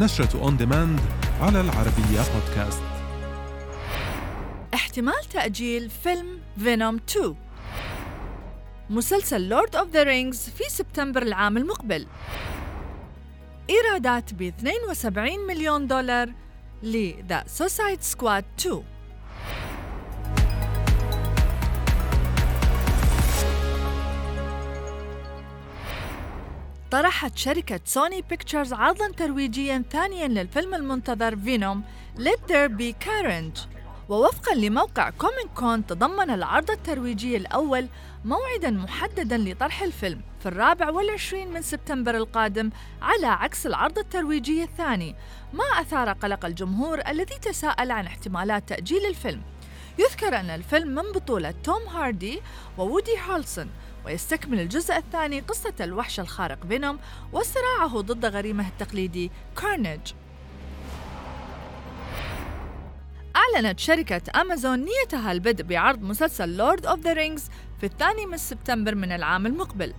نشرة On Demand على العربية بودكاست احتمال تأجيل فيلم Venom 2 مسلسل Lord of the Rings في سبتمبر العام المقبل. إيرادات ب 72 مليون دولار ل The Suicide Squad 2 طرحت شركة سوني بيكتشرز عرضاً ترويجياً ثانياً للفيلم المنتظر Venom Let There Be Carnage. ووفقاً لموقع كوميك كون تضمن العرض الترويجي الأول موعداً محدداً لطرح الفيلم في الرابع والعشرين من سبتمبر القادم على عكس العرض الترويجي الثاني ما أثار قلق الجمهور الذي تساءل عن احتمالات تأجيل الفيلم. يذكر أن الفيلم من بطولة توم هاردي وودي هارلسون ويستكمل الجزء الثاني قصة الوحش الخارق فينوم وصراعه ضد غريمه التقليدي كارنيج. أعلنت شركة أمازون نيتها البدء بعرض مسلسل Lord of the Rings في الثاني من سبتمبر من العام المقبل.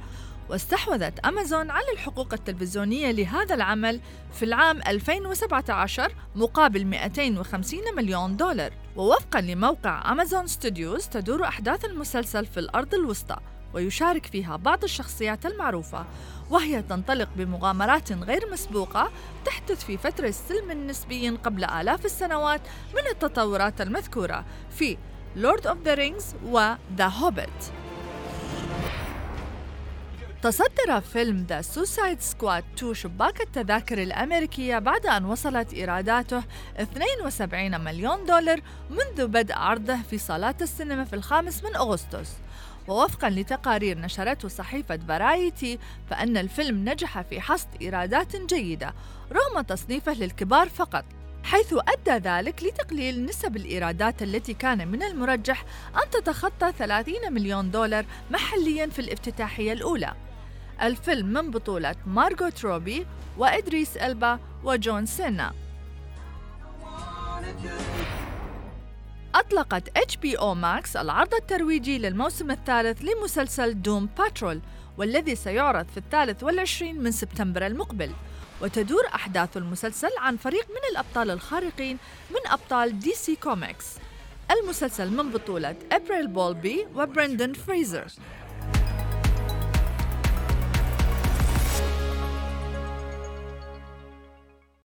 واستحوذت أمازون على الحقوق التلفزيونية لهذا العمل في العام 2017 مقابل 250 مليون دولار. ووفقا لموقع أمازون ستوديوز تدور أحداث المسلسل في الأرض الوسطى. ويشارك فيها بعض الشخصيات المعروفة وهي تنطلق بمغامرات غير مسبوقة تحدث في فترة سلم نسبي قبل آلاف السنوات من التطورات المذكورة في of the Rings و The Hobbit. تصدر فيلم The Suicide Squad 2 شباك التذاكر الأمريكية بعد أن وصلت إيراداته 72 مليون دولار منذ بدء عرضه في صالات السينما في الخامس من أغسطس. ووفقا لتقارير نشرته صحيفة فرايتي فأن الفيلم نجح في حصد إيرادات جيدة رغم تصنيفه للكبار فقط حيث أدى ذلك لتقليل نسب الإيرادات التي كان من المرجح أن تتخطى 30 مليون دولار محلياً في الافتتاحية الأولى. الفيلم من بطولة مارغوت روبي وإدريس ألبا وجون سينا. أطلقت اتش بي أو ماكس العرض الترويجي للموسم الثالث لمسلسل Doom Patrol والذي سيعرض في الثالث والعشرين من سبتمبر المقبل. وتدور أحداث المسلسل عن فريق من الأبطال الخارقين من أبطال دي سي كوميكس المسلسل من بطولة أبريل بولبي وبرندن فريزر.